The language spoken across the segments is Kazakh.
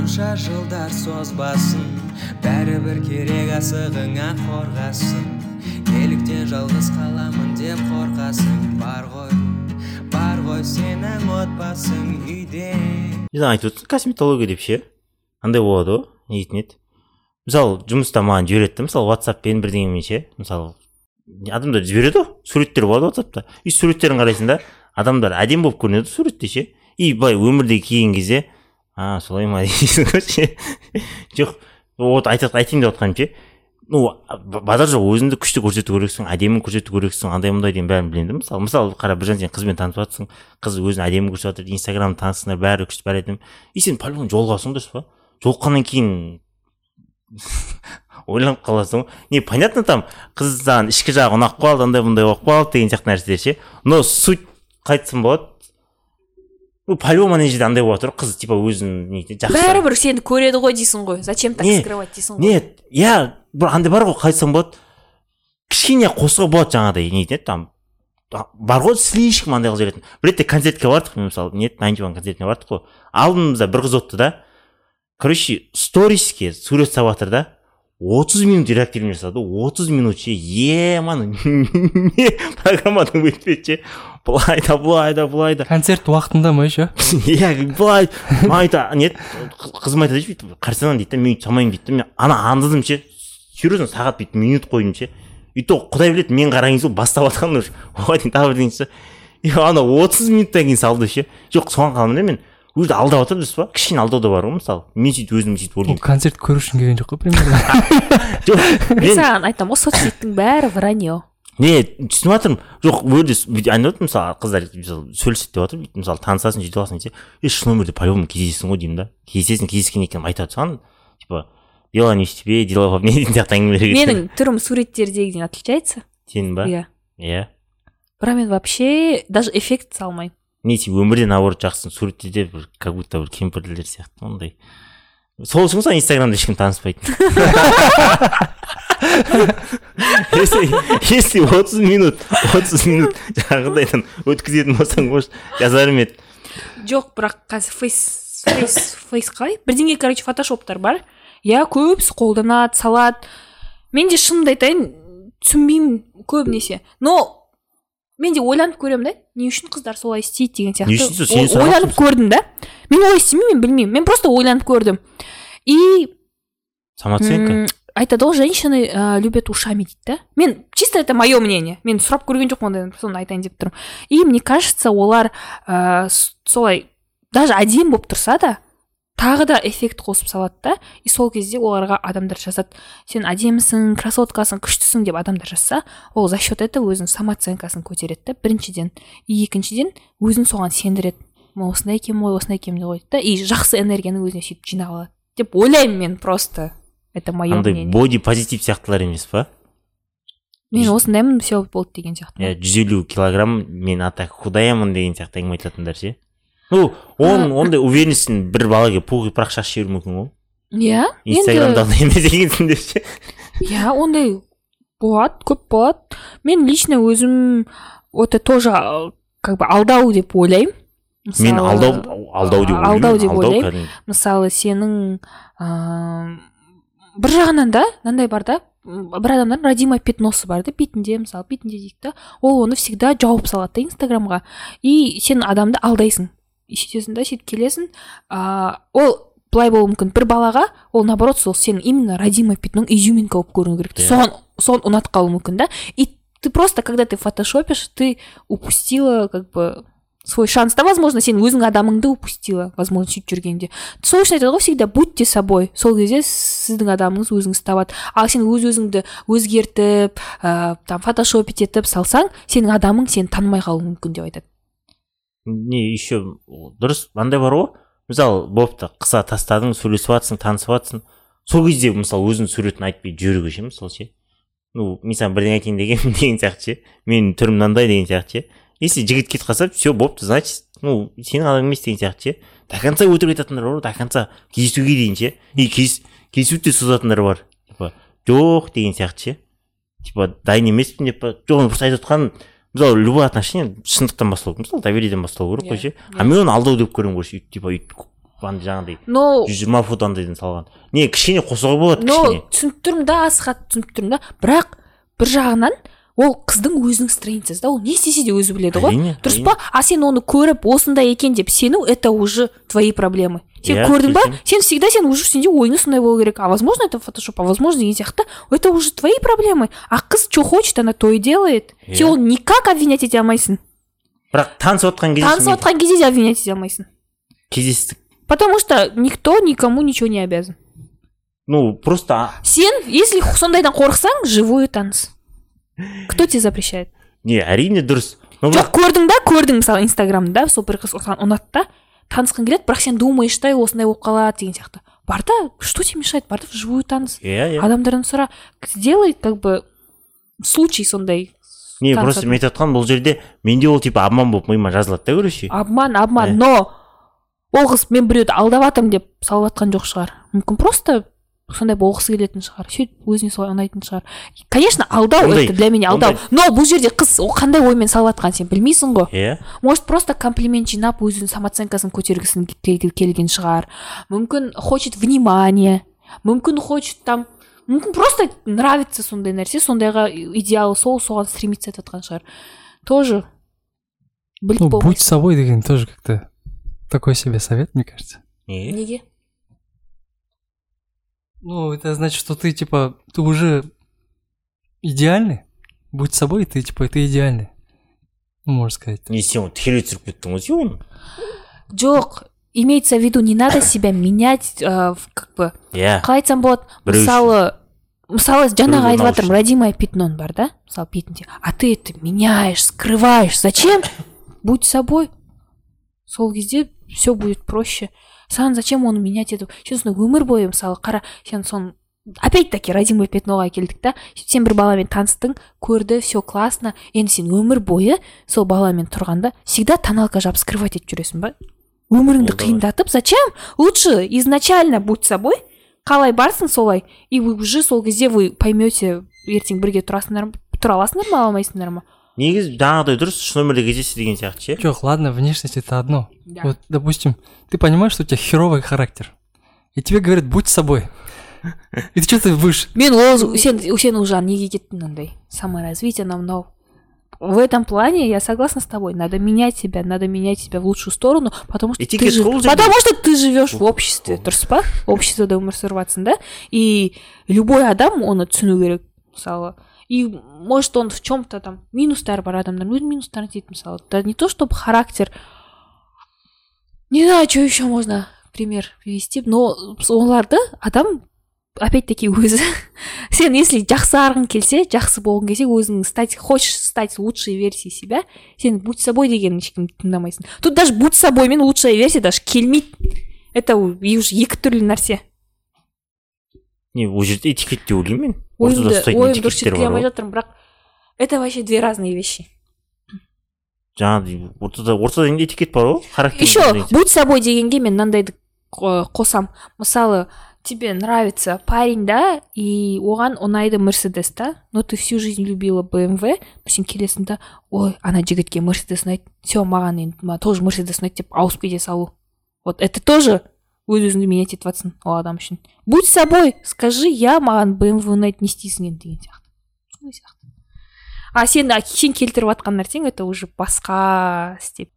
қанша жылдар созбасын бәрібір керек асығыңа қорғасын. Неліктен жалғыз қаламын деп қорқасың бар ғой бар ғой сенің отбасың үйде. Жаңа айтып отырсың косметология деп ше? Андай болады ғой не дейтін еді? Мысалы жұмыста маған жібереді да мысалы ватсаппен бірдеңемен ше? Мысалы адамдар жібереді ғой суреттер болады ватсапта и суреттерін қарайсың да адамдар әдемі болып көрінеді суретте ше? И былай өмірде келген кезде а солай ма? Дейсің ғой жоқ вот айтайын деп жатқаным ше ну базар жоқ өзіңді күшті көрсету керексің әдемі көрсету керексің андай мындай деген бәрін білемін да мысалы мысалы қара біржан сен қызбен танысып жатрсың қыз өзін әдемі көрсетіп жатыр инстаграмда таныстыңдар бәрі күшті бәрі әдемі. И сен по любому жолығасың дұрыс па жолыққаннан кейін ойланып қаласың ғой. Не понятно там қыз саған ішкі жағы ұнап қалды андай мындай болып қалды деген сияқты нәрселер ше. Но суть қайтсам болады ну по любому ана жерде андай болады қыз типа өзін не жақсы бәрібір сені көреді ғой дейсің ғой зачем так скрывать дейсің ғой нет иә бір андай бар ғой қайтсам болады кішкене қосуға болады жаңағыдай не еді там бар ғой слишком андай қылып жіберетін бір ретте концертке бардық мысалы не найнти ван концертіне бардық қой алдымызда бір қыз отырды да короче сториске сурет салып жатыр да отыз минут реактивный жасады отыз минут ше еман не программадан өтпеді ше былай да былай да былай да концерт уақытында ма еще иә былай айта не қызым айтады ше бүйтіп қарасаң дейді да мен салмаймын дейді да мен ана аңдыдым ше серьезно сағат бүйтіп минут қойдым ше и то құдай біледі мен қараған кезде бастап жатқан уже оған дейін тағы бірдеңе и ана отыз минуттан кейін салды ше жоқ соған қалдым да мен ол жерде алдап жатыр дұрыс па? Кішкене алдау да бар ғой мысалы. Мен сөйтіп өзім сөйтіп ол ойлаймын. концерт көру үшін келген жоқ қой примерно. Жоқ мен саған айтамын ғой соцсеттің бәрі вранье не түсініп жатырмын. Жоқ ол жерде бүйтіп айтып жатыр мысалы қыздар мысалы сөйлеседі деп жатыр бүйтіп мысалы танысасың сөйтіп аласың десе е шын өмірде по любому кездесесің ғой деймін да. Кездесесің кездескеннен кейін айтады саған типа дела не в тебе дела во мне деген сияқты әңгімелер менің түрім суреттердегіден отличается. Сенің ба? Иә. Иә. Бірақ мен вообще даже эффект салмаймын. Не сен өмірде наоборот жақсысың суретте де бір как будто бір кемпірлер сияқты ондай. Сол үшін ғой инстаграмда ешкім таныспайтын. Если если отыз минут отыз минут жаңағыдайдан өткізетін болсаң может жазар едім еді. Жоқ бірақ қазір фейс фейс фейс қалай? Бірдеңе короче фотошоптар бар. Иә көбісі қолданады салады. Мен де шынымды айтайын түсінбеймін көбінесе. Но мен де ойланып көремін да. Не үшін қыздар солай істейді деген сияқты. Не үшін сұрап ойланып көрдім да. Мен олай істемеймін мен білмеймін. Мен просто ойланып көрдім. И самооценка? Айтады ғой женщины ә, любят ушами дейді да. Мен чисто это мое мнение. Мен сұрап көрген жоқпын ондай соны айтайын деп тұрмын. И мне кажется олар ә, солай даже әдемі болып тұрса да тағы да эффект қосып салады да. И сол кезде оларға адамдар жазады. Сен әдемісің красоткасың күштісің деп адамдар жазса ол за счет этого өзінің самооценкасын көтереді да біріншіден. И екіншіден өзін соған сендіреді. Мен осындай екенмін ғой осындай екенмін қойды да. И жақсы энергияны өзіне сөйтіп жинап алады. Деп ойлаймын мен просто. Это мое андай боди позитив сияқтылар емес па? Мен осындаймын все болды деген сияқты. Иә жүз елу килограмм мен а так худаямын деген сияқты әңгіме айтатындар ше ну он ондай уверенностьтен бір балаға пух и прах шашып жіберуі мүмкін ғой иә инстаграмда ондай емес екенсің деп ше. Иә ондай болады көп болады. Мен лично өзім это тоже э, как бы алдау деп ойлаймын. Мен алдау алдау деп ойлаймын алдау деп ойлаймын. мысалы сенің ыыы бір жағынан да мынандай бар да бір адамдардың родимое пятносы бар да бетінде мысалы бетінде дейік та ол оны всегда жауып салады да инстаграмға. И сен адамды алдайсың. Сөйтесің да сөйтіп келесің. Ыыы ол былай болуы мүмкін. Бір балаға ол наоборот сол сенің именно родимое пятноң изюминка болып көріну керек. Иә. соған соны ұнатып қалуы мүмкін да. И ты просто когда ты фотошопишь ты упустила как бы свой шанс. Да возможно сен өзің адамыңды упустила возможно сөйтіп жүргенде. Сол үшін айтады ғой всегда будьте собой сол кезде сіздің адамыңыз өзіңізді табады ал сен өз өзіңді өзгертіп ә, там фотошопить етіп салсаң сенің адамың сені танымай қалуы мүмкін деп айтады. Не еще дұрыс. Андай бар ғой. Мысалы болыпты қыса тастадың сөйлесіп жатрсың танысып жатрсың сол кезде мысалы өзінің суретін айтпай жіберуге ше мысалы ше. Ну мен саған бірдеңе айтайын дегенмін деген сияқты ше. Менің түрім мынандай деген сияқты ше. Если жігіт кетіп қалса все болыпты значит ну сенің адам емес деген сияқты ше. До конца өтірік айтатындар бар ғой до конца. Кездесуге дейін ше. И кездесуді де созатындар бар. Типа жоқ деген сияқты ше. Типа дайын емеспін деп па жоқ оны просто айтып отқан мысалы любой отношение шындықтан басталу керек мысалы довериеден басталу керек қой Иә, ше а мен оны алдау деп көремін сөйтіп типа өйтіп андай жаңағыдай но жүз жиырма фут андайдан салған не кішкене қосуға болады но түсініп тұрмын да асхат түсініп тұрмын да. Бірақ бір жағынан ол қыздың өзінің страницасы да ол не істесе де өзі біледі ғой. Дұрыс па? А сен оны көріп осындай екен деп сену это уже твои проблемы. Сен Иә, көрдің ба? сен всегда сен уже сенде ойың сондай болу керек а возможно это фотошоп а возможно деген сияқты это уже твои проблемы. А қыз что хочет она то и делает. Иә. сен оны никак обвинять ете алмайсың бірақ танысып отқан кезде танысып отқан кезде де обвинять ете алмайсың кездестік. Потому что никто никому ничего не обязан. Ну просто сен если сондайдан қорықсаң живую таныс. Кто тебе запрещает? Не әрине дұрыс. Жоқ көрдің да көрдің мысалы инстаграмда сол бір қыз саған ұнады да танысқың келеді бірақ сен думаешь да осындай болып қалады деген сияқты. Бар да что тебе мешает? Бар да вживую таныс иә иә адамдардан сұра сделай как бы случай сондай? Не просто мен айтып жатқаным бұл жерде менде ол типа обман болып миыма жазылады да короче обман обман Иә. но ол қыз мен біреуді алдап жатырмын деп салып жатқан жоқ шығар. Мүмкін просто сондай болғысы келетін шығар сөйтіп өзіне солай ұнайтын шығар. Конечно алдау Ондай- это для меня алдау. Ондай- но бұл жерде қыз ол қандай оймен салып жатқанын сен білмейсің ғой. Иә. Может просто комплимент жинап өзінің самооценкасын көтергісін кел- келген шығар. Мүмкін хочет внимание мүмкін хочет там мүмкін просто нравится сондай нәрсе сондайға идеалы сол соған стремиться етіп жатқан шығар. Тоже біліп Ну, будь собой деген тоже как-то такой себе совет, мне кажется. неге? Неге? Ну, это значит, что ты, типа, ты уже идеальный. Будь собой, ты, типа, ты идеальный. Ну, можно сказать. Не сен Джок, имеется в виду не надо себя менять а, ә, как бы иә қалай айтсам болады мысалы мысалы жаңағы айтып родимое пятнон бар да? Мысалы бетінде а ты это меняешь скрываешь. Зачем? Будь собой. Сол кезде все будет проще. Саған зачем оны менять ету? Сен сонда өмір бойы мысалы қара сен соны опять таки родимое пятноға келдік та сен бір баламен таныстың көрді все классно енді сен өмір бойы сол баламен тұрғанда всегда тоналка жабып скрывать етіп жүресің ба? Өміріңді қиындатып зачем? Лучше изначально будь собой қалай барсың солай и вы уже сол кезде вы поймете ертең бірге тұрасыңдар ма тұра аласыңдар ма ала алмайсыңдар ма? негізі жаңағыдай дұрыс шын өмірде кездеседі деген сияқты ше? Жоқ ладно внешность это одно. Да. вот допустим ты понимаешь что у тебя херовый характер и тебе говорят будь собой и ты что ты будешь мен ол сен сен уже неге кеттің андай саморазвитие анау мынау в этом плане я согласна с тобой. Надо менять себя, надо менять себя в лучшую сторону, потому что, ты, жив... потому что ты живешь в обществе, дұрыс па обществода өмір сүріп да? И любой адам оны түсіну керек мысалы и может он в чем-то там минустар бар адамдар минус істейді мысалы да не то чтобы характер. Не знаю что еще можно пример привести но э, оларды адам опять таки өзі сен если жақсарғың келсе жақсы болғың келсе өзің стать хочешь стать лучшей версией себя сен будь собой дегенін ешкім тыңдамайсың тут даже будь собой мен лучшая версия даже келмейді это уже екі түрлі нәрсе не ол жерде этикет деп ойлаймын мен ортада ұстайтын ойым дұрыс жатырмын бірақ это вообще две разные вещи. Жаңағыдай ортада ортада енді этикет бар ғой характер еще будь собой дегенге мен мынандайды қосам мысалы тебе нравится парень да? И оған ұнайды мерседес да? Но ты всю жизнь любила бмв сен келесің да? Ой ана жігітке мерседес ұнайды все маған енді маған тоже мерседес ұнайды деп ауысып кете салу. Вот это тоже өз өзіңді менять етіп жатрсың ол адам үшін будь собой! Скажи я маған бмв ұнайды не істейсің енді деген сияқты сондай сияқты а сен а сен келтіріп жатқан нәрсең это уже басқа степ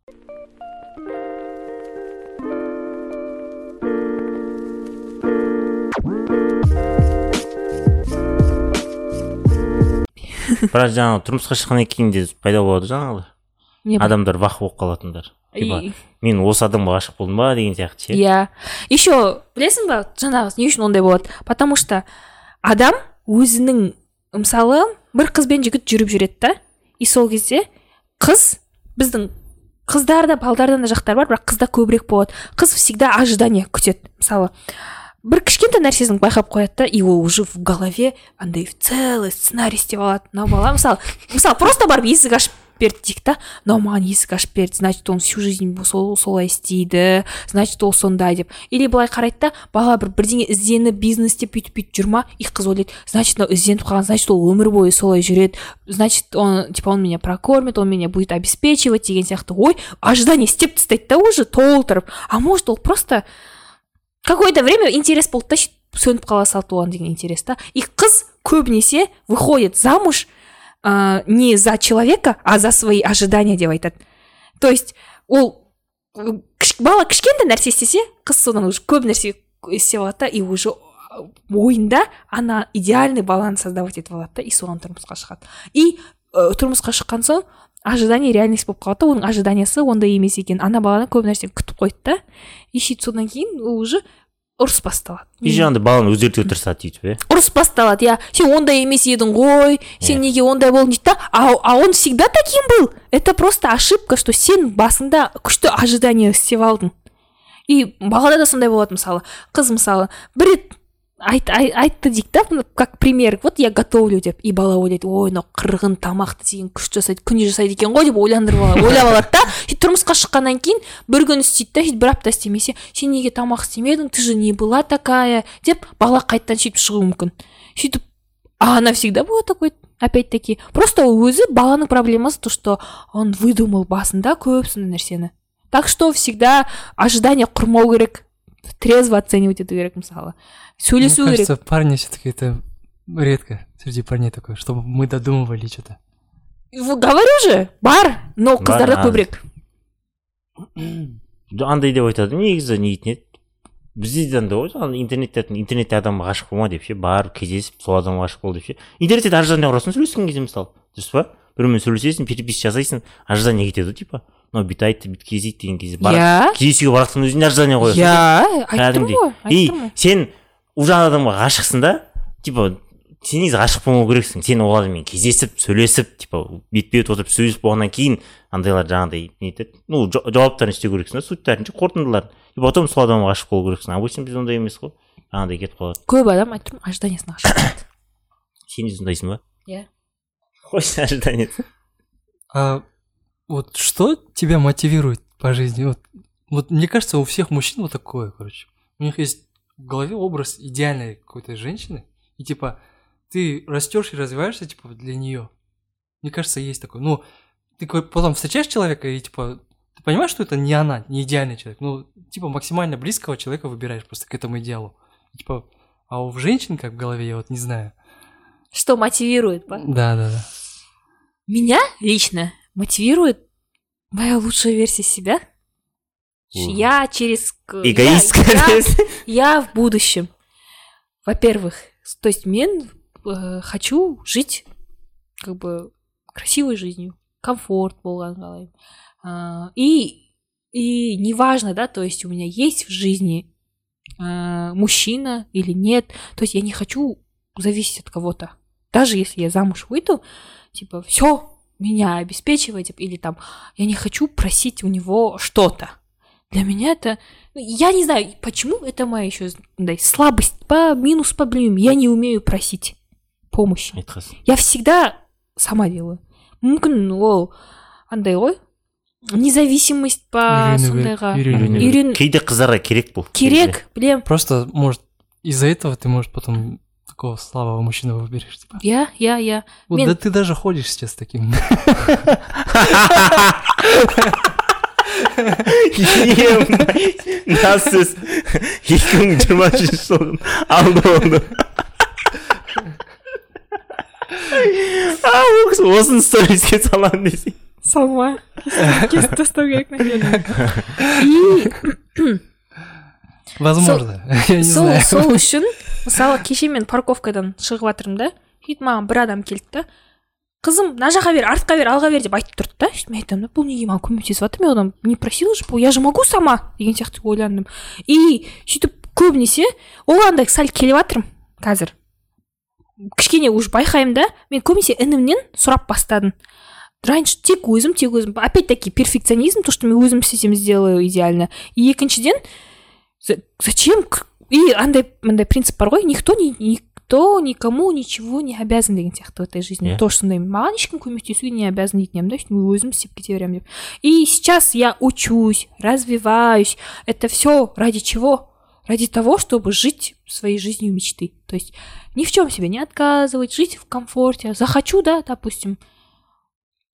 бірақ жаңағы тұрмысқа шыққаннан кейін де пайда болады жаңағыдай бар? адамдар вах болып қалатындар. Типа мен осы адамға ғашық болдым ба? деген сияқты ше. Иә. Еще білесің ба жаңағы не үшін ондай болады? Потому что адам өзінің мысалы бір қыз бен жігіт жүріп жүреді да и сол кезде қыз біздің қыздарда балдарда да жақтар бар бірақ қызда көбірек болады. Қыз всегда ожидание күтеді. Мысалы бір кішкентай нәрсесін байқап қояды да и ол уже в голове андай целый сценарий істеп алады мынау бала. Мысалы мысалы просто барып есік ашып берді дейік та. Мынау маған есік ашып берді значит он всю жизнь сол солай істейді значит ол сондай деп. Или былай қарайды да бала бір бірдеңе ізденіп бизнес деп бүйтіп бүйтіп жүр ма и қыз ойлайды значит мынау ізденіп қалған значит ол өмір бойы солай жүреді. Значит он типа он меня прокормит он меня будет обеспечивать деген сияқты. Ой ожидание істеп тастайды да уже толтырып. А может ол просто какое-то время интерес болды да сөніп қала салды оған деген интерес та. И қыз көбінесе выходит замуж ә, не за человека а за свои ожидания деп айтады то есть ол ы, кіш- бала кішкентай нәрсе істесе қыз содан уже көп нәрсе істеп алады да и уже ойында ана идеальный баланы создавать етіп алады да и соған тұрмысқа шығады. И ә, тұрмысқа шыққан соң ожидание реальность болып қалады да оның ожиданиясы ондай емес екен. Ана баладан көп нәрсені күтіп қойды да и сөйтіп содан кейін ол уже ұрыс басталады. И жаңағыдай баланы өзгертуге тырысады сөйтіп иә ұрыс басталады иә. Сен ондай емес едің ғой. Сен Иә. неге ондай болдың дейді да. А, а он всегда таким был. Это просто ошибка что сен басында күшті ожидание істеп алдың. И балада да сондай болады мысалы. Қыз мысалы бір рет айт, ай- айтты дейік та как пример. Вот я готовлю деп и бала ойлайды ой мынау қырғын тамақты деген күшті жасайды күнде жасайды екен ғой деп ойландырып алады ойлап алады да. Сөйтіп тұрмысқа шыққаннан кейін бір күн істейді да сөйтіп бір апта істемесе сен неге тамақ істемедің? Ты же не была такая деп бала қайтадан сөйтіп шығуы мүмкін. Сөйтіп а она всегда была такой опять таки просто өзі баланың проблемасы то что он выдумал басында көп сондай нәрсені. Так что всегда ожидание құрмау керек. трезво оценивать эту Юрия Комсала. Сюли Мне кажется, парни все-таки это редко среди парней такое, чтобы мы додумывали что-то. Говорю же, бар, но қыздарда Кубрик. андай деп айтады негізі нетін еді бізде де андай ғой жаңағы интернетте интернетте адамға ғашық болма деп ше барып кездесіп сол адамға ғашық бол деп ше интернетте ар жағына ұрасың сөйлескен кезде мысалы дұрыс па біреумен сөйлесесің переписка жасайсың ар кетеді ғой типа мынау бүйтіп айтты бүйтіп кездейді деген кезде бар иә кездесуге барақтың өзінде ожидание қоясың иә айтып тұрмын кәдімгідей. ғой и сен уже адамға ғашықсың да? Типа сен негізі ғашық болмау керексің. Сен ол адаммен кездесіп сөйлесіп типа бетпе бет отырып сөйлесіп болғаннан кейін андайлар жаңағыдай не етеді? Ну жа- жауаптарын істеу керексің да сутьтарын ше қорытындыларын и потом сол адамға ғашық болу керексің. Обычно біз ондай емес қой. Жаңағыдай кетіп қалады. Көп адам айтып тұрмын ожиданиесіне ғашық болады сен де сондайсың ба? Иә. Қойшы ожидание А вот что тебя мотивирует по жизни? Вот, вот мне кажется, у всех мужчин вот такое, короче. У них есть в голове образ идеальной какой-то женщины, и типа ты растешь и развиваешься типа для нее. Мне кажется, есть такое. Ну, ты потом встречаешь человека и типа ты понимаешь, что это не она, не идеальный человек. Ну, типа максимально близкого человека выбираешь просто к этому идеалу. И, типа, а у женщин как в голове, я вот не знаю. что мотивирует Да, да, да. Меня лично мотивирует моя лучшая версия себя. Мгм. Я через... эгоистская я, я- я в будущем. Во-первых, то есть мен э, хочу жить как бы красивой жизнью, комфорт қалаймын. А, и и неважно, да, то есть у меня есть в жизни э, мужчина или нет, то есть я не хочу зависеть от кого-то. Даже если я замуж выйду, типа, все, меня обеспечивайте, или там, я не хочу просить у него что-то. Для меня это, ну, я не знаю, почему это моя еще слабость, по минус по блин, я не умею просить помощи. Я всегда сама делаю. мүмкін ол андай ғой независимость керек, сондайға үйрен кейде қыздарға керек бұл керек білем Просто, может, из-за этого ты, может, потом такого слабого мужчину выберешь. Типа. иә иә иә Вот Мен- да ты даже ходишь сейчас с таким. жылдың алды а ол кісі осыны сториске саламын десе салма кесіп тастау керек наверное и Возможно. Сол сол үшін мысалы кеше мен парковкадан шығып жатырмын да сөйтіп маған бір адам келді да қызым мына жаққа бер артқа бер алға бер деп айтып тұрды да. Сөйтіп мен айтамын да бұл неге маған көмектесіп жатыр? мен одан не просила же? Я же могу сама? деген сияқты ойландым. И сөйтіп көбінесе ол андай сәл келіп жатырмын қазір. Кішкене уже байқаймын да мен көбінесе інімнен сұрап бастадым. Раньше тек өзім тек өзім. Опять таки перфекционизм то что мен өзім істесем сделаю идеально. И екіншіден Зачем? И андай, андай принцип бар ғой никто не, никто никому ничего не обязан деген сияқты в этой жизни. То что сондай маған ешкім көмектесуге не обязан дейтін едім да өйткені өзім істеп кете беремін деп и сейчас я учусь развиваюсь. Это все ради чего? Ради того чтобы жить своей жизнью мечты. То есть ни в чем себе не отказывать жить в комфорте. Захочу да допустим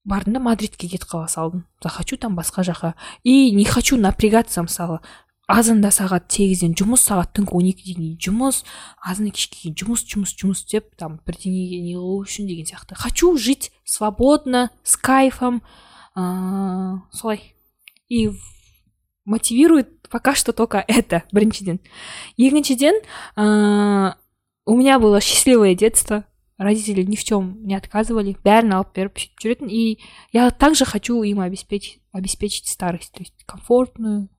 бардым да мадридке кетіп қала салдым захочу там басқа жаққа и не хочу напрягаться мысалы азанда сағат сегізден жұмыс сағат түнгі он екіге дейін жұмыс азан кешке дейін жұмыс жұмыс жұмыс деп там бірдеңеге не қылу үшін деген сияқты. Хочу жить свободно с кайфом ыыы солай. И мотивирует пока что только это біріншіден. Екіншіден ыыы у меня было счастливое детство родители ни в чем не отказывали бәрін алып беріп жүретін. И я также хочу им обеспечить обеспечить старость то есть комфортную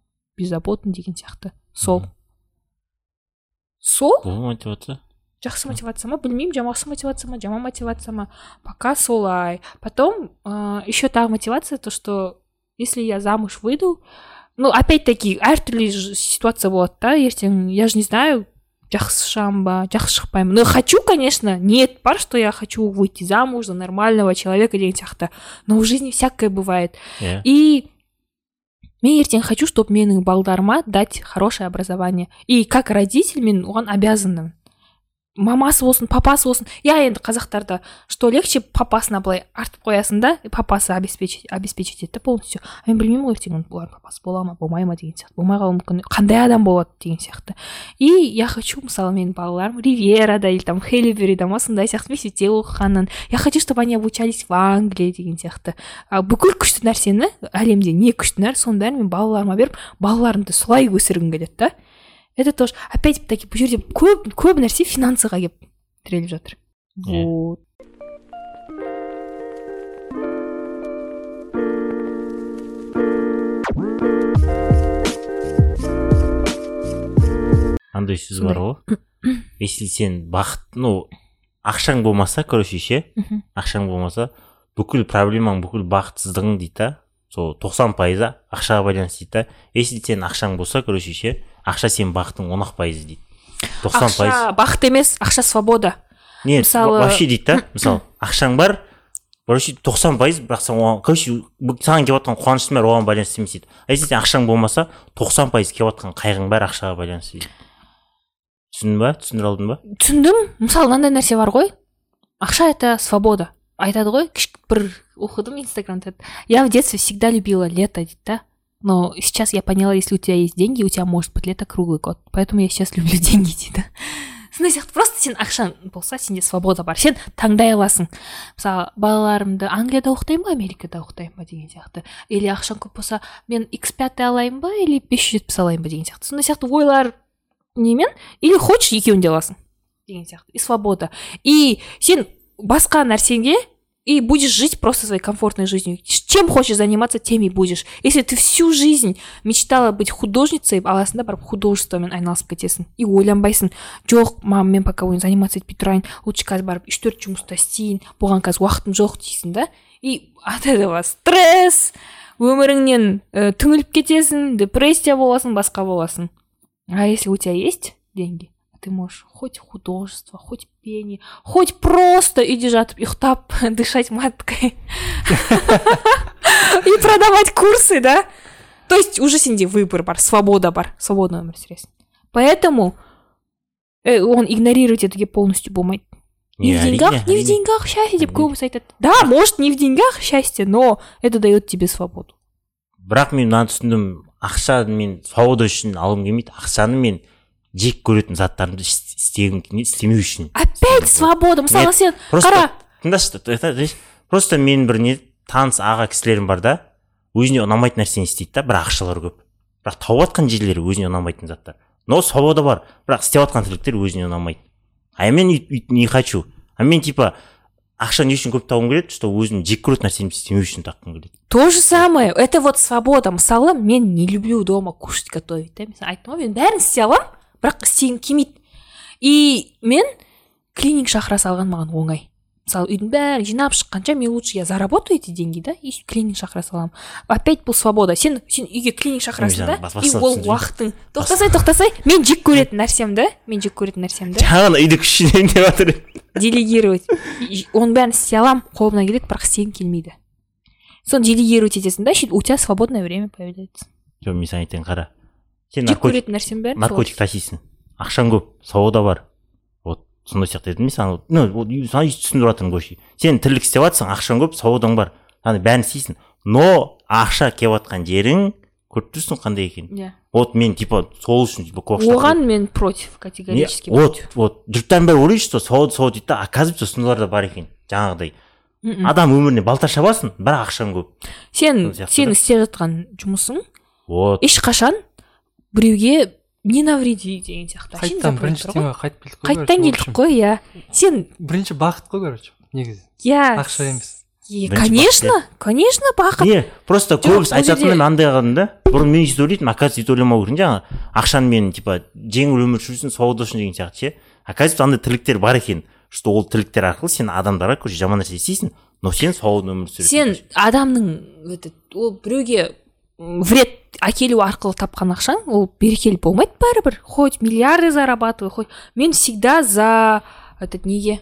беззаботный деген сияқты сол сол? Бұл мотивация. Жақсы мотивация ма білмеймін жақсы мотивация ма жаман мотивация ма пока солай потом а, ә, еще та мотивация то что если я замуж выйду ну опять таки әртүрлі ситуация болады да ертең я же не знаю жақсы шығамын ба жақсы шықпаймын но хочу конечно ниет бар что я хочу выйти замуж за нормального человека деген сияқты но в жизни всякое бывает. Yeah. и мен ертең хочу чтобы менің балдарыма дать хорошее образование и как родитель мен оған обязанмын мамасы болсын папасы болсын. Иә енді қазақтарда что легче папасына былай артып қоясың да папасы обеспечить обеспечить етті полностью. А мен білмеймін ғой ертең бұлардың папасы бола ма болмай ма деген сияқты болмай қалуы мүмкін. Қандай адам болады деген сияқты. И я хочу мысалы менің балаларым ривьерада или там хелиберида ма сондай сияқты мектепте оқығанын. Я хочу чтобы они обучались в англии деген сияқты. А бүкіл күшті нәрсені әлемде не күшті нәрсе соның бәрін мен балаларыма беріп балаларымды солай өсіргім келеді да. Это тоже опять таки бұл жерде көп көп нәрсе финансыға келіп тіреліп жатыр вот. Андай сөз бар ғой если сен бақыт ну ақшаң болмаса короче ше ақшаң болмаса бүкіл проблемаң бүкіл бақытсыздығың дейді да сол тоқсан пайызы ақшаға байланысты дейді да. Если сен ақшаң болса короче ше ақша сенің бақытың он ақ пайыз дейді. тоқсан пайыз. ақша бақыт емес ақша свобода. Нет мысалы- во- вообще дейді да мысалы ақшаң бар короче тоқсан пайыз бірақ сен оған короче саған келіп жатқан қуаныштың бәрі оған байланысты емес дейді. А если сен ақшаң болмаса тоқсан пайыз келіп жатқан қайғың бәрі ақшаға байланысты дейді. Түсіндің ба? түсіндіре алдың ба? Түсіндім. Мысалы мынандай нәрсе бар ғой. Ақша это свобода. Айтады ғой бір оқыдым инстаграмда. Я в детстве всегда любила лето дейді да. Но сейчас я поняла, если у тебя есть деньги, у тебя может быть лето круглый год. Поэтому я сейчас люблю деньги, дейді сынайсақ просто сен ақшаң болса сенде свобода бар. Сен таңдай аласың. Мысалы балаларымды англияда оқытайын ба америкада оқытайын ба деген сияқты? Или ақшаң көп болса мен x пятый алайын ба или бес жүз жетпіс алайын ба деген сияқты? Сондай сияқты ойлар немен? Или хочешь екеуін де аласың? Деген сияқты. И свобода. И сен басқа нәрсеге и будешь жить просто своей комфортной жизнью. Чем хочешь заниматься, тем и будешь. Если ты всю жизнь мечтала быть художницей, аласында барып художествомен айналысып кетесің и ойланбайсың жоқ мам мен пока ойын заниматься етпей тұрайын лучше қазір барып үш төрт жұмыста істейін бұған қазір уақытым жоқ дейсің да и от этого стресс өміріңнен ә, түңіліп кетесің депрессия боласың басқа боласың а если у тебя есть деньги ты можешь хоть художество, хоть пение, хоть просто и держать их тап, дышать маткой и продавать курсы, да? То есть уже синди выбор бар, свобода бар, свободный өмір сүресің. Поэтому э, он игнорирует это полностью болмайды. Не в деньгах, не в деньгах счастье деп көбісі айтады. Да, может не в деньгах счастье, но это дает тебе свободу. Бірақ мен мынаны түсіндім, ақша мен свобода үшін алғым келмейді, ақшаны мен жек көретін заттарымды іс- істегім істемеу үшін. Опять свобода! мысалы сен просто қара! тыңдашы просто мен бір не таныс аға кісілерім бар да өзіне ұнамайтын нәрсені істейді да бірақ ақшалары көп. Бірақ тауып жатқан жерлері өзіне ұнамайтын заттар. Но свобода бар бірақ істеп жатқан тірліктер өзіне ұнамайды. А мен не хочу. А мен типа ақша не үшін көп тауғым келеді что өзім жек көретін нәрсені істемеу үшін тапқым келеді. То же самое, это вот свобода. Мысалы, мен не люблю дома кушать, готовить. Да? Мен айттым ғой мен бәрін істей аламын. Бірақ істегім келмейді. И мен клининг шақыра салған маған оңай. Мысалы үйдің бәрін жинап шыққанша мен лучше я заработаю эти деньги да и клининг шақыра саламын. Опять бұл свобода. Сен сен үйге клининг шақырасың да и ол уақытың. Тоқтасай тоқтасай. Мен жек көретін нәрсемді мен жек көретін нәрсемді жаңағы үйді күшінемін деп жатыр делегировать. Оның бәрін істей аламын қолымнан келеді бірақ істегім келмейді. Соны делегировать етесің да сөйтіп у тебя свободное время появляется. Жоқ мен саған айтайын қара. Сен жек көретін нәрсем бәрін наркотик тасисың. Ақшаң көп свобода бар. Вот сондай сияқты едім мен саған. Ну саған түсіндіріп жатырмын короче сен тірлік істеп жатрсың ақшаң көп свободаң бар. Ана бәрін істейсің. Но ақша келіп жатқан жерің көріп тұрсың қандай екенін. Иә. Вот мен типа сол үшін типа оған мен против категорически вот вот жұрттан бәрі ойлайды что сауд сауд дейді да оказывается сондайлар да бар екен жаңағыдай. Адам өміріне балта шабасың бірақ ақшаң көп. Сен сен істеп жатқан жұмысың вот. ешқашан біреуге не навреди деген сияқты. Қайттан запрет бірінші темаға қайтып келдік қой қайттан келдік қой иә. Сен бірінші бақыт қой короче негізі. Иә. Ақша емес. Е, Бірінші конечно конечно бақыт. Не просто көбісі ол айтатын жерде- мен андай қылдым да. Бұрын мен өйтіп ойлайтынмын оказывается өйтіп ойламау керек. Жаңағы ақшаны мен типа жеңіл өмір сүру үшін сауда үшін деген сияқты ше. Оказывается андай тірліктер бар екен что ол тірліктер арқылы сен адамдарға короче жаман нәрсе істейсің но сен сауат өмір сүресің. Сен адамның этот ол біреуге вред әкелу арқылы тапқан ақшаң ол берекелі болмайды бәрібір. Хоть миллиарды зарабатывай хоть мен всегда за этот неге?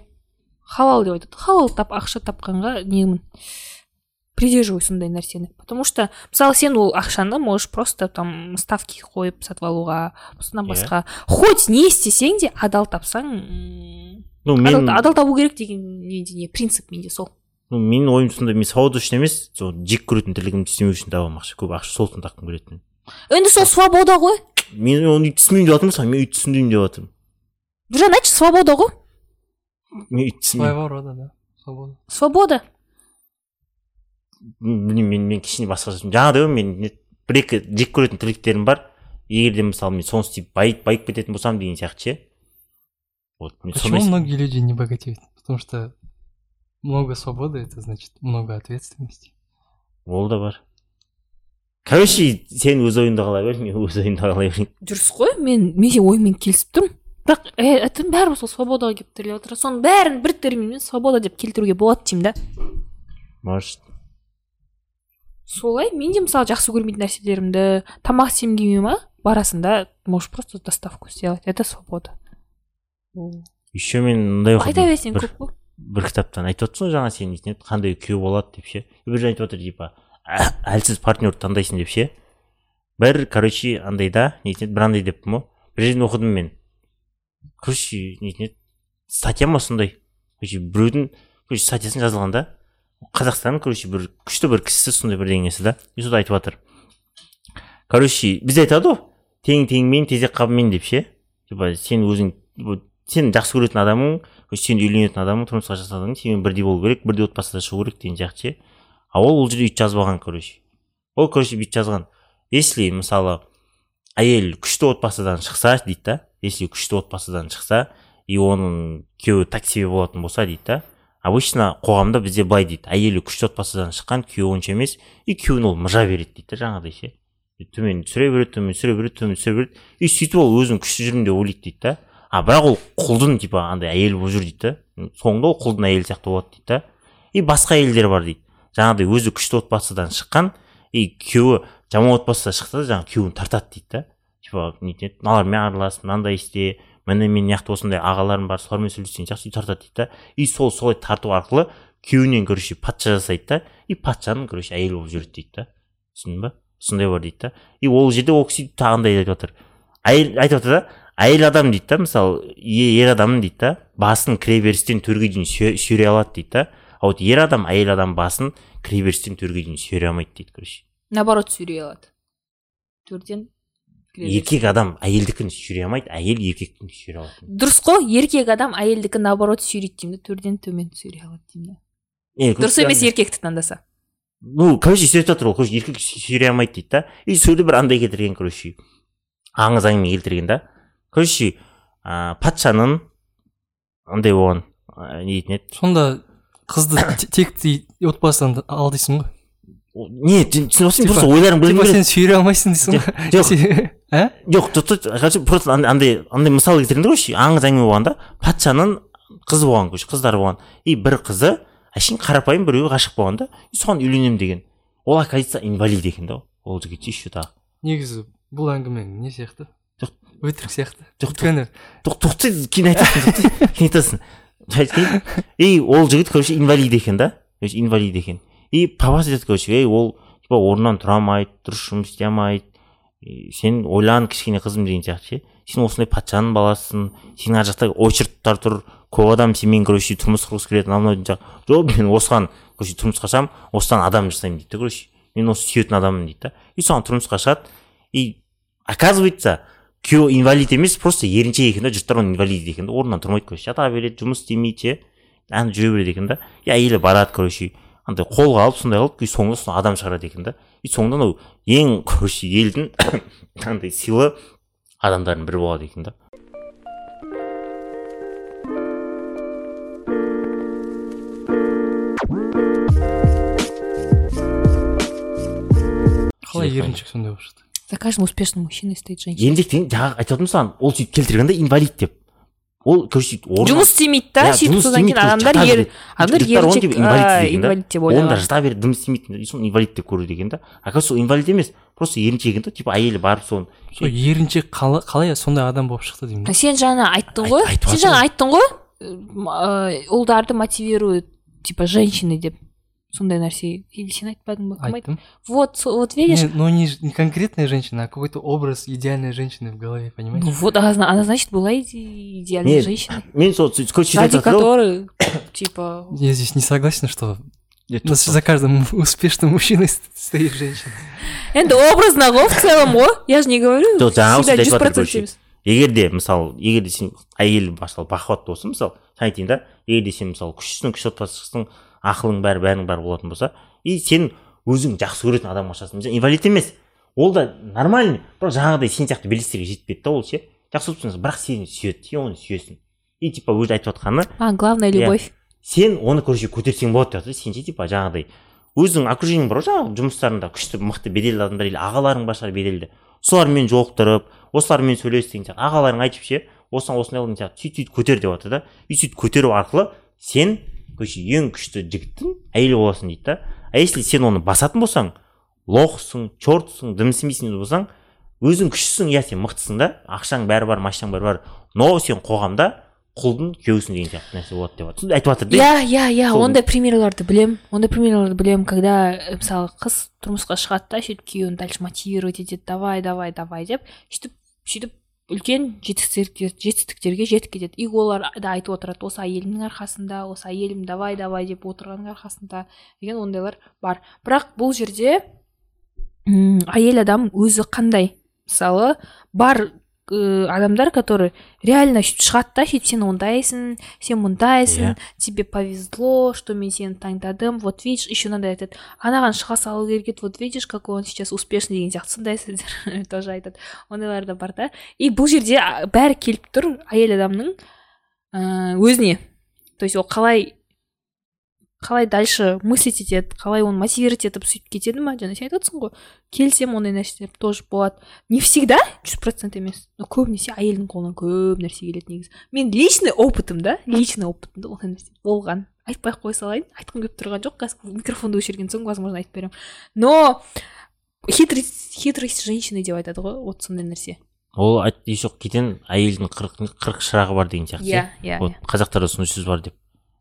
Халал деп айтады. Халал тап ақша тапқанға немін придерживаюсь сондай нәрсені. Потому что мысалы сен ол ақшаны можешь просто там ставки қойып сатып алуға осыдан басқа. Хоть не істесең де адал тапсаң ну мен адал табу керек деген неде не принцип менде сол. Менің ойым сондай мен сауда үшін емес сол жек көретін тірлігімді істемеу үшін табамын ақша көп ақша сол үшін тапқым келеді мен енді сол свобода ғой? Мен оны түсінбеймін деп жатырмын мысалы мен өйтіп түсіндім деп жатырмын. Біржан айтшы свобода ғой? Мен өйтіп түсінбеймін своего рода да свобода. Свобода. Білмеймін мен мен кішкене басқаша жаңағыдай ғой мен бір екі жек көретін тірліктерім бар. Егер де мысалы мен соны істеп байып байып кететін болсам деген сияқты ше. Вот мен почему многие люди не богатеют? Потому что много свободы это значит много ответственности. Ол да бар. Короче сен өз ойыңды қала бер мен өз ойымды қала берейін. Дұрыс қой мен мен сенің ойыңмен келісіп тұрмын. Бірақ ә, это бәрібір сол свободаға келіп тіреліп жатыр соның бәрін бір терминмен свобода деп келтіруге болады деймін да. Может. Солай мен де мысалы жақсы көрмейтін нәрселерімді тамақ істеймін демей ма? Барасың да можешь просто доставку сделать. Это свобода. Еще мен мындай айта берсең көп қой. Бір кітаптан айтып отырсың ғой жаңа сен несіне қандай күйеу болады деп ше. Бір айтып отыр типа әлсіз партнерді таңдайсың деп ше. Бір короче андай да нетін бір андай деппін ғой. Бір жерден оқыдым мен. Короче нетін статья ма сондай? Короче біреудің короче статьясын жазылған да. Қазақстанның короче бір күшті бір кісісі сондай бірдеңесі да. И сонда айтып жатыр короче бізде айтады ғой тең теңмен тезек қабымен деп ше. Типа сен өзің сен жақсы көретін адамың сен үйленетін адамың тұрмысқа жасаған адамың сенімен бірдей болу керек бірдей отбасыда шығу керек деген сияқты ше. А ол ол жерде өйтіп жазып алған короче. Ол короче бүйтіп жазған. Если мысалы әйел күшті отбасыдан шықса дейді да если күшті отбасыдан шықса и оның күйеуі так себе болатын болса дейді да обычно қоғамда бізде былай дейді. Әйелі күшті отбасыдан шыққан күйеуі онша емес и күйеуін ол мыжа береді дейді да жаңағыдай ше. Төмен түсіре береді төмен түсіре береді төмен түсіре береді. И сөйтіп ол өзін күшті жүрмін деп ойлайды дейді да. А бірақ ол құлдың типа андай әйелі болып жүр дейді да соңында ол құлдың әйелі сияқты болады дейді да и басқа әйелдер бар дейді. Жаңағыдай өзі күшті отбасыдан шыққан и күйеуі жаман отбасыдан шықса да жаңағы күйеуін тартады дейді да типа нетеді мыналармен аралас мынандай істе міне мен мына жақта осындай ағаларым бар солармен сөйлес деген сияқты тартады дейді да и сол солай тарту арқылы күйеуінен короче патша жасайды да. И патшаның короче әйелі болып жүреді дейді да түсіндің ба сондай бар дейді да и ол жерде ол кісі тағындай айтып жатыр әйел айтып жатыр да әйел адам дейді да мысалы ер адам дейді да басын кіреберістен төрге дейін сүйре алады дейді да. А вот ер адам әйел адам басын кіреберістен төрге дейін сүйре алмайды дейді короче. Наоборот сүйрей алады. Төрден еркек адам әйелдікін сүйре алмайды әйел еркектің сүйре алады дұрыс қой еркек адам әйелдікі наоборот сүйрейді деймін да төрден төмен сүйрей алады деймін да дұрыс емес еркекті таңдаса ну короче сөйтіп жатыр ол короче еркек сүйре алмайды дейді да. И сөйде бір андай келтірген короче аңыз әңгіме келтірген да. Короче ә, патшаның андай болған ә, не дейтін еді сонда қызды те- текті отбасыдан ал дейсің ғой не түсініп отырсың Типа- просто ойларың бөлінген сен сүйре алмайсың дейсің ғой жоқ жоқ жоқ, короче просто андай андай мысал да короче аңыз әңгіме болғанда патшаның қызы болған короче қыздары болған и бір қызы әшейін қарапайым біреуге ғашық болған да и соған үйленемін деген ол оказывается инвалид екен да ол жігіт еще тағы негізі бұл әңгіме не сияқты. Өтірік сияқты Жоқ, өйткені тоқ тоқтай кейін айтасың кейін айтасың и ол жігіт короче инвалид екен да? Инвалид екен и папасы айтады короче ей ол типа орнынан тұра алмайды дұрыс жұмыс істей алмайды сен ойлан кішкене қызым деген сияқты ше. Сен осындай патшаның баласысың. Сен ар жақта очередьтар тұр. Көп адам сенімен короче тұрмыс құрғысы келеді анау мынау жақ. Жоқ мен осыған короче тұрмысқа шығамын осыдан адам жасаймын дейді да короче мен осы сүйетін адаммын дейді да. И соған тұрмысқа шығады. И оказывается күйеуі инвалид емес просто еріншек екен да жұрттар оны инвалид дейді екен да орнынан тұрмайды короче. Жата береді жұмыс істемейді ше ана жүре береді екен да. И әйелі барады короче андай қолға алып сондай қылып и соңында соны адам шығарады екен да. И соңында анау ең короче елдің андай сыйлы адамдардың бірі болады екен да. Қалай еріншек сондай болып шықты? За каждым успешным мужчиной стоит женщина. Деген жаңағы айтып отырмын саған ол сөйтіп келтірген да инвалид деп. Ол короче сөйтіп жұмыс істемейді да Иә, сөйтіп содан кейін адамдар ер береді. адамдар еріншек инвалид деп оны да жата береді дым істемейді и соны инвалид деп көреді екен да. Оказывается ол инвалид емес просто еріншек екен да типа әйелі барып соны. Сол еріншек қала- қалай сондай адам болып шықты деймін да. сен жаңа айттың Айт- ғой сен жаңа айттың ғой ұлдарды мотивирует типа женщины деп. сондай нәрсе или сен айтпадың ба кім айттым вот вот видишь? Но не, ну, не конкретная женщина а какой то образ идеальной женщины в голове понимаешь? Ну вот а она, она значит была идеальная женщина. Нет, женщиной. Мен сол короче ради которой типа я здесь не согласен что у нас за каждым успешным мужчиной стоит женщина. Енді образ ғой в целом ғой я же не говорю а, всегда жүз процент емес егер де мысалы егер де сен әйел мысалы бақуатты болса мысалы сен айтайын да? Егер де сен мысалы күштісің күш отбасы ақылың бәрі бәрің бар болатын болса и сен өзің жақсы көретін адамға Сен инвалид емес. Ол да нормальный. Бірақ жаңағыдай сен сияқты белестерге жетпейді да ол ше. Жақсы көріп бірақ сені сүйеді сен оны сүйесің. И типа өзі айтып жатқаны а главная Иә. любовь. сен оны короче көтерсең болады деп жатыр сен ше типа жаңағыдай өзің окружениең бар ғой жаңағы жұмыстарыңда күшті мықты беделді адамдар или ағаларың бар шығар беделді. Солармен жолықтырып осылармен сөйлес деген сияқты. Ағаларың айтып ше осыған осындай қыл деген сияқты. Сөйтіп сөйтіп көтер деп жатыр да. И сөйтіп көтеру арқылы сен короче ең күшті жігіттің әйелі боласың дейді да. А если сен оны басатын болсаң лохсың чертсың дым істемейтін болсаң өзің күштісің иә сен мықтысың да. Ақшаң бәрі бар машинаң бәрі бар но сен қоғамда құлдың күйеуісің деген сияқты нәрсе болады деп жатыр айтып жатыр да. Иә иә иә ондай примерларды білем ондай примерларды білем когда э, мысалы қыз тұрмысқа шығады да сөйтіп күйеуін дальше мотивировать етеді давай давай давай деп сөйтіп сөйтіп үлкен жетістіктер жетістіктерге жетіп кетеді. И олар да айтып отырады осы әйелімнің арқасында осы әйелім давай давай деп отырғанның арқасында деген ондайлар бар. Бірақ бұл жерде әйел адам өзі қандай? Мысалы бар э, адамдар которые реально сөйтіп шығады да сөйтіп сен ондайсың сен мұндайсың тебе повезло что мен сені таңдадым вот видишь еще мынандай айтады анаған шыға салу керек еді вот видишь какой он сейчас успешный деген сияқты сондай сөздер тоже айтады ондайлар да бар да и бұл жерде бәрі келіп тұр әйел адамның ыыы өзіне. То есть ол қалай қалай дальше мыслить етеді қалай оны мотивировать етіп сөйтіп кетеді ма жаңа сен айтып отырсың ғой. Келісемін ондай нәрселер тоже болады. Не всегда жүз процент емес но көбінесе әйелдің қолынан көп нәрсе келеді негізі. Мен личный опытым да личный опытымда ондай нәрсе болған. Айтпай ақ қоя салайын айтқым келіп тұрған жоқ қазір микрофонды өшірген соң возможно айтып беремін. Но хитрость хитрость женщины деп айтады ғой вот сондай нәрсе. Ол еще кетен әйелдің қырық қырық шырағы бар деген сияқты иә иә вот қазақтарда сондай сөз бар деп.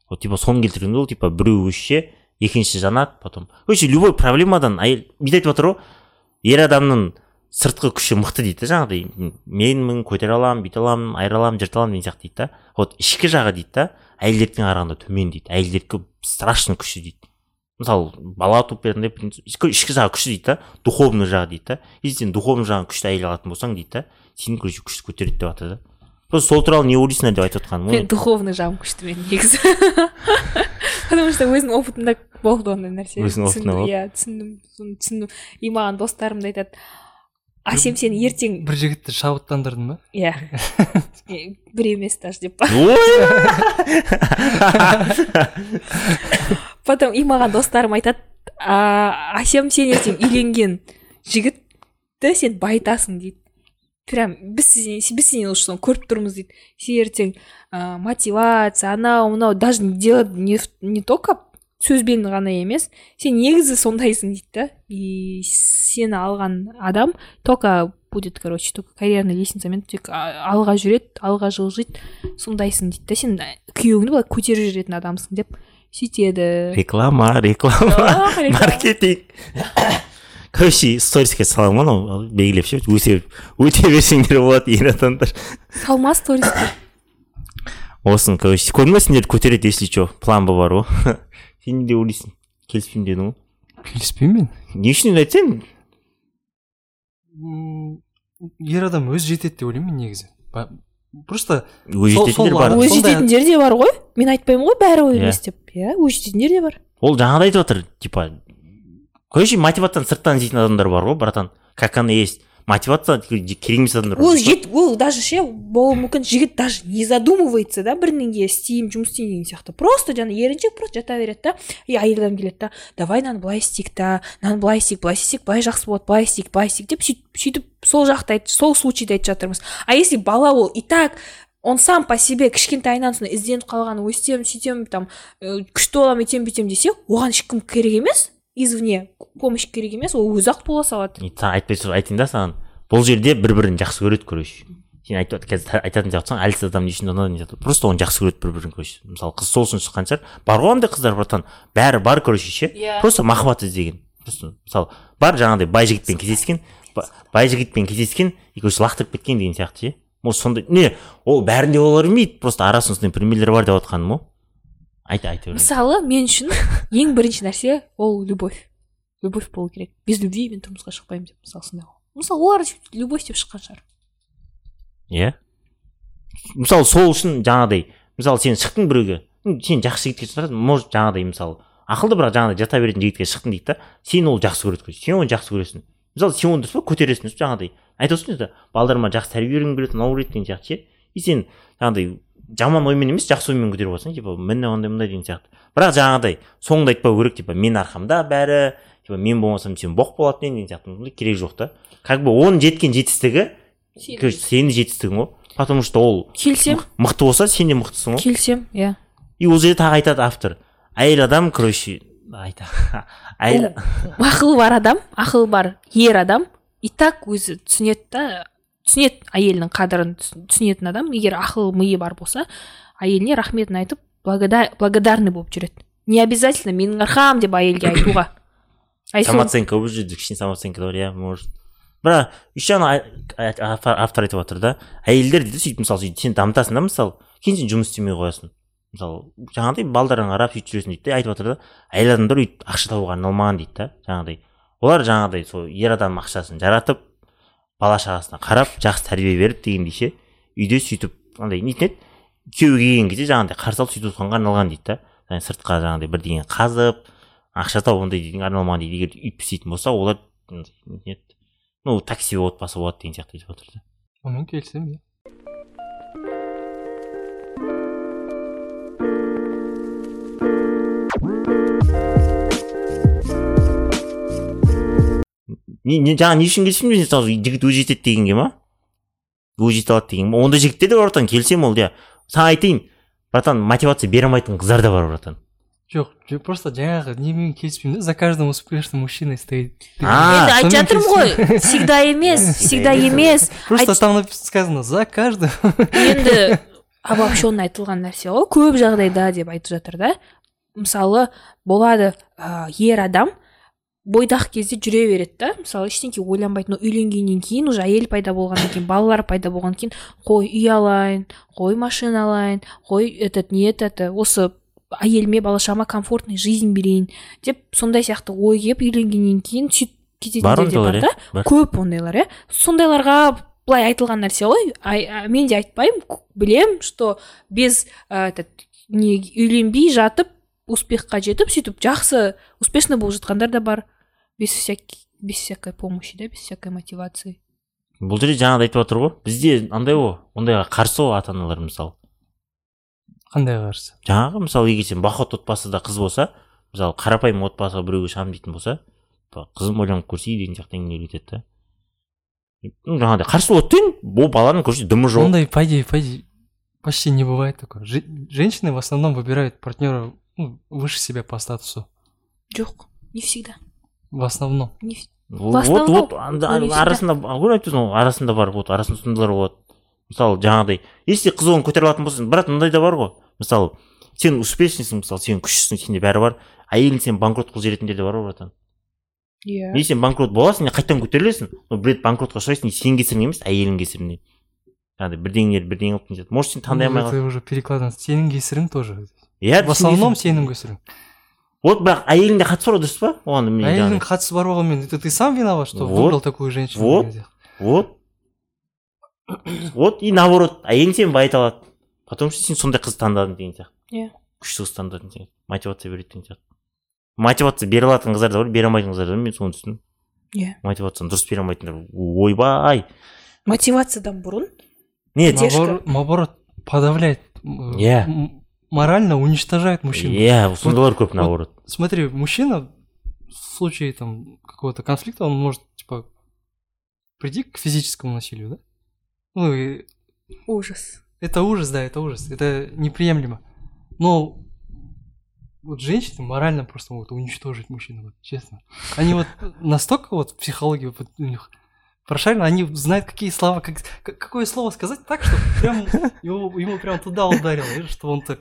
Вот типа соны келтірген ол типа біреу өшсе екіншісі жанады потом. Короче любой проблемадан әйел бүйтіп айтып жатыр ғой ер адамның сыртқы күші мықты дейді да жаңағыдай менмін көтере аламын бүйте аламын айыра аламын жырта аламын деген сияқты дейді да. Вот ішкі жағы дейді да әйелдердікіне қарағанда төмен дейді әйелдердікі страшно күшті дейді. Мысалы бала туып ішкі ішкі жағы күшті дейді да духовный жағы дейді да. Если сен духовный жағын күшті әйел алатын болсаң дейді да сені короче күшті көтереді деп жатыр да просто сол туралы не ойлайсыңдар деп айтып жатқаным мен духовный жағым күшті менің негізі. Потому что өзімнің опытымда болды ондай нәрсе. Өзіңнің опытыңда болды? иә түсіндім соны түсіндім. И маған достарым да айтады әсем сен ертең бір жігітті шабыттандырдың ба? Иә. Бір емес даже деп потом и маған достарым айтады а, әсем сен ертең үйленген жігітті сен байытасың дейді. Прям біз сенен біз соны көріп тұрмыз дейді. Сен ертең ә, мотивация анау мынау даже делать не, не только сөзбен ғана емес сен негізі сондайсың дейді да. И сені алған адам только будет короче только карьерный лестницамен тек алға жүреді алға жылжиды сондайсың дейді да. Сен күйеуіңді былай көтеріп жүретін адамсың деп сөйтеді. Реклама реклама. маркетинг. Короче сториске саламын ғой анау белгілеп ше. Өте өте берсеңдер болады ер адамдар. Салма сториске осыны короче көрдің ба сендерді көтереді если че план бар ғой сен не ойлайсың келіспеймін дедің ғой. Келіспеймін не үшін енді айтсаң мен ер адам өзі жетеді деп ойлаймын мен негізі. Просто Сол- жететіндер бар. өз жететіндер де бар ғой. Мен айтпаймын ғой бәрі ой Иә. емес деп. Иә өз жететіндер де бар. Ол жаңағыдай айтып жатыр типа короче мотивацияны сырттан іздейтін адамдар бар ғой братан. Как оно есть. Мотивация керек емес адамдар ол жет ол даже ше болуы мүмкін жігіт даже не задумывается да бірдеңе істеймін жұмыс істеймін деген сияқты. Просто жаңа еріншек просто жата береді да и әйел адам келеді да. Давай мынаны былай істейік та мынаны былай істейік былай істесек былай жақсы болады былай істейік былай істейік деп сөйтіп сөйтіп сол жақты сол случайда айтып жатырмыз. А если бала ол и так он сам по себе кішкентайынан сондай ізденіп қалған өстемін сөйтемін там ә, күшті боламын өйтемін бүйтемін десе оған ешкім керек емес. Извне помощь керек емес ол өзі ақ бола салады. Саған айтпай тұрып айтайын да саған. Бұл жерде бір бірін жақсы көреді короче сен айтып қазір айтатын сияқтысың әлсіз адам не үшін ұнады деп просто оны жақсы көреді бір бірін короче мысалы қыз сол үшін шыққан шығар. Бар ғой андай қыздар братан. Бәрі бар короче ше Иә. просто махаббат іздеген. Просто мысалы бар жаңағыдай бай жігітпен кездескен ба- бай жігітпен кездескен и короче лақтырып кеткен деген сияқты ше. Может сондай не ол бәрінде бола бермейді просто арасында сондай примерлер бар деп жатқаным ғой айта айта бер мысалы мен үшін ең бірінші нәрсе ол любовь. Любовь болу керек. Без любви мен тұрмысқа шықпаймын деп мысалы сондай ғой. Мысалы олар любовь деп шыққан шығар. Иә? Мысалы сол үшін жаңағыдай мысалы сен шықтың біреуге сен жақсы жігітке шығарсың может жаңағыдай мысалы ақылды бірақ жаңағыдай жата беретін жігітке шықтың дейді да сені ол жақсы көреді сен оны жақсы көресің. Мысалы сен оны дұрыс па көтересің дұрыс жаңағыдай. Айтып отырсың да балдарыма жақсы тәрбие бергім келеді мынау келеді деген сияқты ше. И сен жаңағыдай жаман оймен емес жақсы оймен көтеріп алсаң типа міне мындай мындай деген сияқты. Бірақ жаңағыдай соңында айтпау керек типа мен арқамда бәрі типа мен болмасам сен боқ болатын едің деген сияқты ондай керек жоқ та. Как бы оның жеткен жетістігі сенің. жетістігің ғой потому что ол келсем. мықты болса сен де мықтысың ғой. Келсем иә. И ол жерде тағы айтады автор. Әйел адам короче айта. Әйел ақылы бар адам ақылы бар ер адам и так өзі түсінеді да. Түсінеді әйелінің қадірін түс- түсінетін адам. егер ақыл миы бар болса әйеліне рахметін айтып благодар, благодарный болып жүреді. Не обязательно менің арқам деп әйелге айтуға. Самооценка бұл жерде кішкене самооценка да бар иә может. Бірақ еще ана автор айтып жатыр да әйелдер дейді сөйтіп мысалы сөйтіп сен дамытасың да мысалы кейін сен жұмыс істемей қоясың. Мысалы жаңағыдай балдарыңа қарап сөйтіп жүресің дейді да айтып жатыр да әйел адамдар өйтіп ақша табуға арналмаған дейді да жаңағыдай. Олар жаңағыдай сол ер адам ақшасын жаратып бала шағасына қарап жақсы тәрбие беріп дегендей ше. Үйде сөйтіп андай нетін еді күйеуге келген кезде жаңағыдай қарсы алып сөйтіп отқанға арналған дейді да. Сыртқа жаңағыдай бірдеңе қазып ақша тауып ондай деген арналмаған дейді. Егер өйтіп істейтін болса олар ну такси отбасы болады деген сияқты айтып жатыр да. Онымен келісемін иә. Не, не жаңа не үшін келіспеймін мысалы жігіт өзі жетеді дегенге ма өзі жете алады деген ондай жігіттер де бар братан келісемін ол иә саған айтайын братан мотивация бере алмайтын қыздар да бар братан жоқ просто жаңағы немен келіспеймін да за каждым успешным мужчиной стоит А, енді айтып жатырмын ғой всегда емес всегда емес просто там написано сказано за каждым енді обобщенно айтылған нәрсе ғой көп жағдайда деп айтып жатыр да мысалы болады ә, ер адам бойдақ кезде жүре береді да. Мысалы ештеңке ойланбайды но үйленгеннен кейін уже әйел пайда болғаннан кейін балалар пайда болғаннан кейін қой үй алайын қой машина алайын қой этот не этот осы әйеліме бала шағама комфортный жизнь берейін деп сондай сияқты ой келіп үйленгеннен кейін сөйтіп кететіндер де бар иә? да. Бар. Көп ондайлар иә. Сондайларға былай айтылған нәрсе ғой. Мен де айтпаймын білем что без этот не үйленбей жатып успехқа жетіп сөйтіп жақсы успешный болып жатқандар да бар. Без всяких без всякой помощи да без всякой мотивации. Бұл жерде жаңағыдай айтып жатыр ғой. Бізде андай ғой. Ондайға қарсы ғой ата аналар мысалы. Қандай қарсы? Жаңағы мысалы егер сен бақуатты отбасыда қыз болса мысалы қарапайым отбасыға біреуге шығамын дейтін болса қызым ойланып көрсей деген сияқты әңгімелер кетеді да. Ну жаңағыдай қарсы болады да енді ол баланың короче дымы жоқ. Ондай по идее по идее почти не бывает такое Же- женщины в основном выбирают партнера ну, выше себя по статусу. Жоқ не всегда. В основном. Не вот вот не арасында ғой айтып тұрсың ғой арасында бар вот арасында сондайлар болады мысалы жаңағыдай если қыз оны көтере алатын болса брат мындай да бар ғой. Мысалы сен успешныйсың мысалы сен күштісің сенде бәрі бар. Әйелің сені банкрот қылып жіберетіндер де бар ғой братан. Иә. Сен банкрот боласың и қайтадан көтерілесің? Но бір рет банкротқа ұшырайсың сенің кесіріңнен емес әйелің кесірінен жаңағыдай бірдеңелер бірдеңе қылып может сен таңдай алмай уже перекладывается. Сенің кесірің тоже. Иә в основном сенің кесірің. Вот бірақ әйеліңде қатысы бар ғой, дұрыс па оған міне әйелдің қатысы бар болғанмен это ты сам виноват что Вот. выбрал такую женщину Вот. вот вот и наоборот әйелің сені байыта алады потому что сен сондай қыз таңдадың деген сияқты Иә. күшті қыз таңдадың деген мотивация береді деген сияқты мотивация бере алатын қыздар да бар бере алмайтын қыздар да бар мен соны түсіндім Иә. мотивацияны дұрыс бере алмайтындар ойбай мотивациядан бұрын нет. Наоборот, подавляет Иә. Морально уничтожает мужчину. Иә сондайлар көп наоборот. смотри мужчина в случае там какого-то конфликта он может типа прийти к физическому насилию да? Ну и ужас. Это ужас да это ужас. Это неприемлемо. Но вот женщины морально просто могут уничтожить мужчину вот честно. Они вот настолько вот в психологии вот у них прошарено они знают какие слова как, как- какое слово сказать так что прям его, ему прям туда ударило видишь, что он так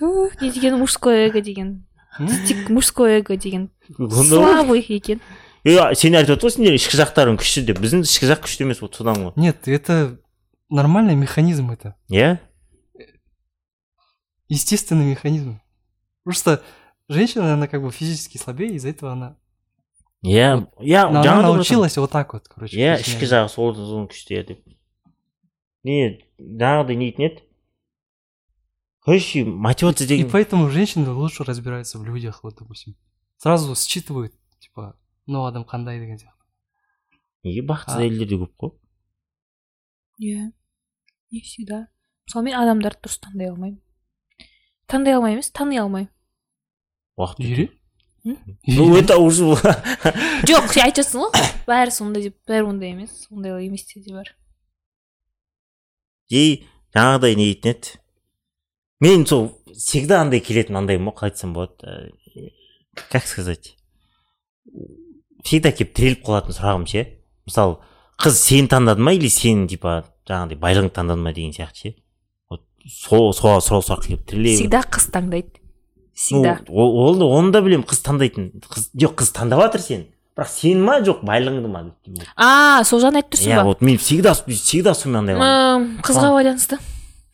не деген мужское эго деген. Тек мужское эго деген. Ну, ну. Слабый екен. Иә а, сен айтып жатыр ғой сендер ішкі жақтарың күшті деп. Біздің ішкі жақ күшті емес вот содан ғой. Нет это нормальный механизм это. Иә? Естественный механизм. Просто женщина она как бы физически слабее из-за этого она иә иә она научилась вот так вот короче иә ішкі жағы сол күшті деп. Не жаңағыдай нетін еді короче мотивация И деген поэтому женщины лучше разбираются в людях, вот, допустим. Сразу считывают, типа, ну, адам қандай деген сияқты. неге бақытсыз әйелдер де көп қой иә не всегда. Мысалы мен адамдарды дұрыс таңдай алмаймын таңдай алмаймын емес тани алмаймын уақыт Үйре? Ну это уже жоқ сен айтып жатрсың ғой бәрі сондай деп бәрі ондай емес ондайлар еместер де бар и жаңағыдай не дейтін еді мен сол всегда андай келетін андаймын ғой қалай айтсам болады. Э, как сказать? Всегда келіп тіреліп қалатын сұрағым ше. Мысалы қыз сені таңдады ма или сен типа жаңағыдай байлығыңды таңдады ма деген сияқты ше? Вот сол сол сол сұрақ келіп тіреле всегда қыз таңдайды. Всегда. Ол оны да білемін қыз таңдайтын. Қыз жоқ қыз таңдап жатыр сені бірақ сен ма жоқ байлығыңды ма? А сол жағын айтып тұрсың иә ба? вот мен всегда всегда сонымен андай қызға байланысты.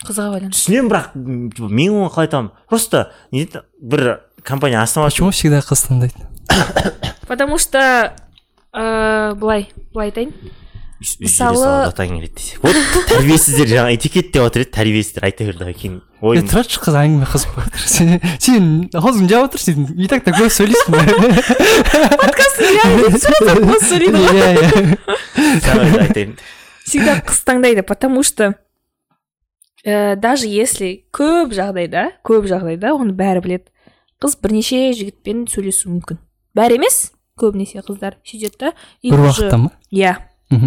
Қызға байланысты. Түсінемін бірақ мен оны қалай айтамын просто не бір компания астанада Почему всегда қыз таңдайды? потому что ә, былай былай айтайын. Мысалы- келеді десек вот тәрбиесіздер жаңа этикет деп жатыр еді тәрбиесіздер. Айта бер давай кейін Е, ойым тұраршы қыз әңгіме қызып жатыр сен сен аузыңды жауып отырсың сен и так так көп сөйлейсің ғой. иә иә айтайын. Всегда қыз таңдайды потому что ә, даже если көп жағдайда көп жағдайда оны бәрі біледі. Қыз бірнеше жігітпен сөйлесуі мүмкін. Бәрі емес көбінесе қыздар сөйтеді да и бір уақытта ма? иә.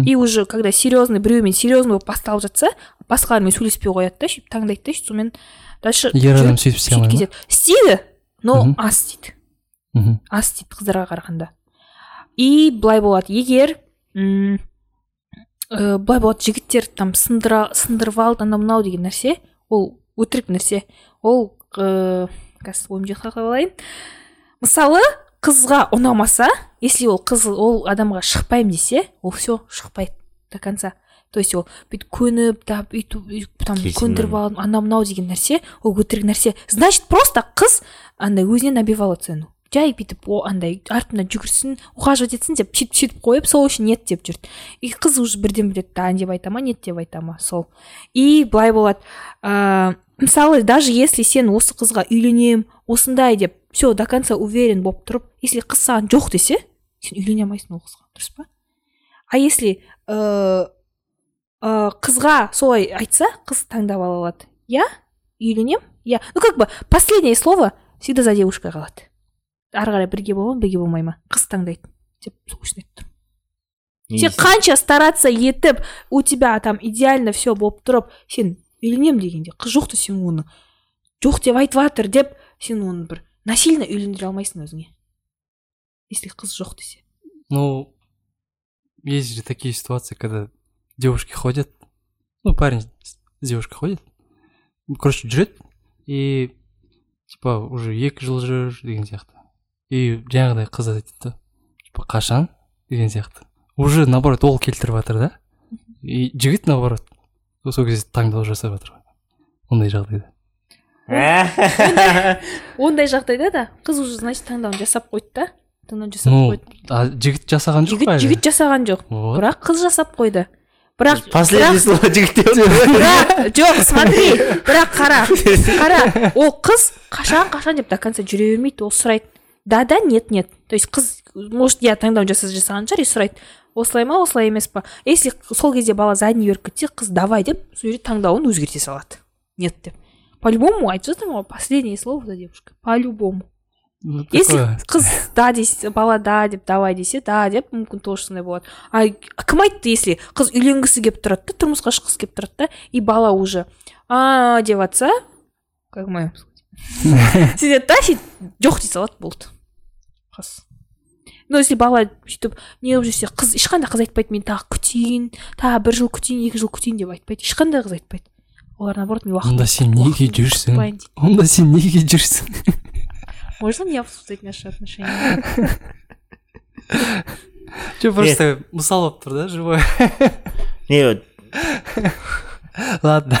И уже когда серьезный біреумен серьезный болып басталып жатса басқалармен сөйлеспей қояды да сөйтіп таңдайды да сөйтіп сонымен дальше ер адам сөйтіп істей алмай істейді но аз істейді. Мгм. аз істейді қыздарға қарағанда и былай болады. Егер м, ә, былай болады жігіттер там сындыра сындырып алды анау мынау деген нәрсе. Ол өтірік нәрсе. Ол ыыы қазір ойымды жоққа алайын мысалы қызға ұнамаса если ол қыз ол адамға шықпаймын десе ол все шықпайды до конца. То есть ол бүйтіп көніп да бүйтіп там көндіріп алып анау мынау деген нәрсе ол өтірік нәрсе. Значит просто қыз андай өзіне набивала цену. Жай бүйтіп андай артымнан жүгірсін ухаживать етсін деп сөйтіп сөйтіп қойып сол үшін нет деп жүрді. И қыз уже бірден біледі да деп айта ма нет деп айта ма сол и былай болады. Ыыы мысалы даже если сен осы қызға үйленемін осындай деп все до конца уверен болып тұрып если қыз саған жоқ десе сен үйлене алмайсың ол қызға дұрыс па? А если ыыы ә, қызға солай айтса қыз таңдап ала алады. Иә үйленемін иә ну как бы последнее слово всегда за девушкой қалады ары қарай бірге бола ма бірге болмай ма? Қыз таңдайды деп сол үшін айтып тұрмын сен қанша стараться етіп у тебя там идеально все болып тұрып сен үйленемін дегенде қыз жоқ та сен оны жоқ деп айтып жатыр деп сен оны бір насильно үйлендіре алмайсың өзіңе. Если қыз жоқ десе. Ну, есть же такие ситуации, когда девушки ходят, ну, парень с девушкой ходит, короче, жүреді и типа уже екі жыл жүр деген сияқты и жаңағыдай қыз айтады да типа қашан? деген сияқты. Уже наоборот ол келтіріп жатыр да. И жігіт наоборот сол кезде таңдау жасап жатыр. Ғой ондай жағдайда. Ондай жағдайда да қыз уже значит таңдауын жасап қойды да. Таңдауын жасап ну қойды. жігіт жасаған жоқ жігіт жігіт жасаған жоқ. Вот. бірақ қыз жасап қойды. Бірақ последний слово жігіт деп отыр. бірақ жоқ смотри бірақ қара қара. Ол қыз қашан қашан? деп до конца жүре бермейді ол сұрайды. Да да нет нет то есть қыз может иә таңдауын жаса жасаған шығар и сұрайды осылай ма осылай емес па если сол кезде бала задний беріп кетсе қыз давай деп сол жерде таңдауын өзгерте салады. Нет деп. По любому айтып жатырмын ғой последнее слово за девушкой? По любому Ну, если қыз да десе бала да деп давай десе да деп мүмкін тоже сондай болады. А кім айтты если қыз үйленгісі келіп тұрады да тұрмысқа шыққысы келіп тұрады да и бала уже а деп жатса как мы сөйтеді да сөйтіп жоқ дей салады болды қыз. Но если бала сөйтіп неғып жүрсе қыз ешқандай қыз айтпайды мен тағы күтейін тағы бір жыл күтейін екі жыл күтейін деп айтпайды. Ешқандай қыз айтпайды. Олар наоборот мен уақыт онда сен неге жүрсің? онда сен неге жүрсің? Можно не обсуждать наши отношения? Че просто мысал болып тұр да живой? Не ладно.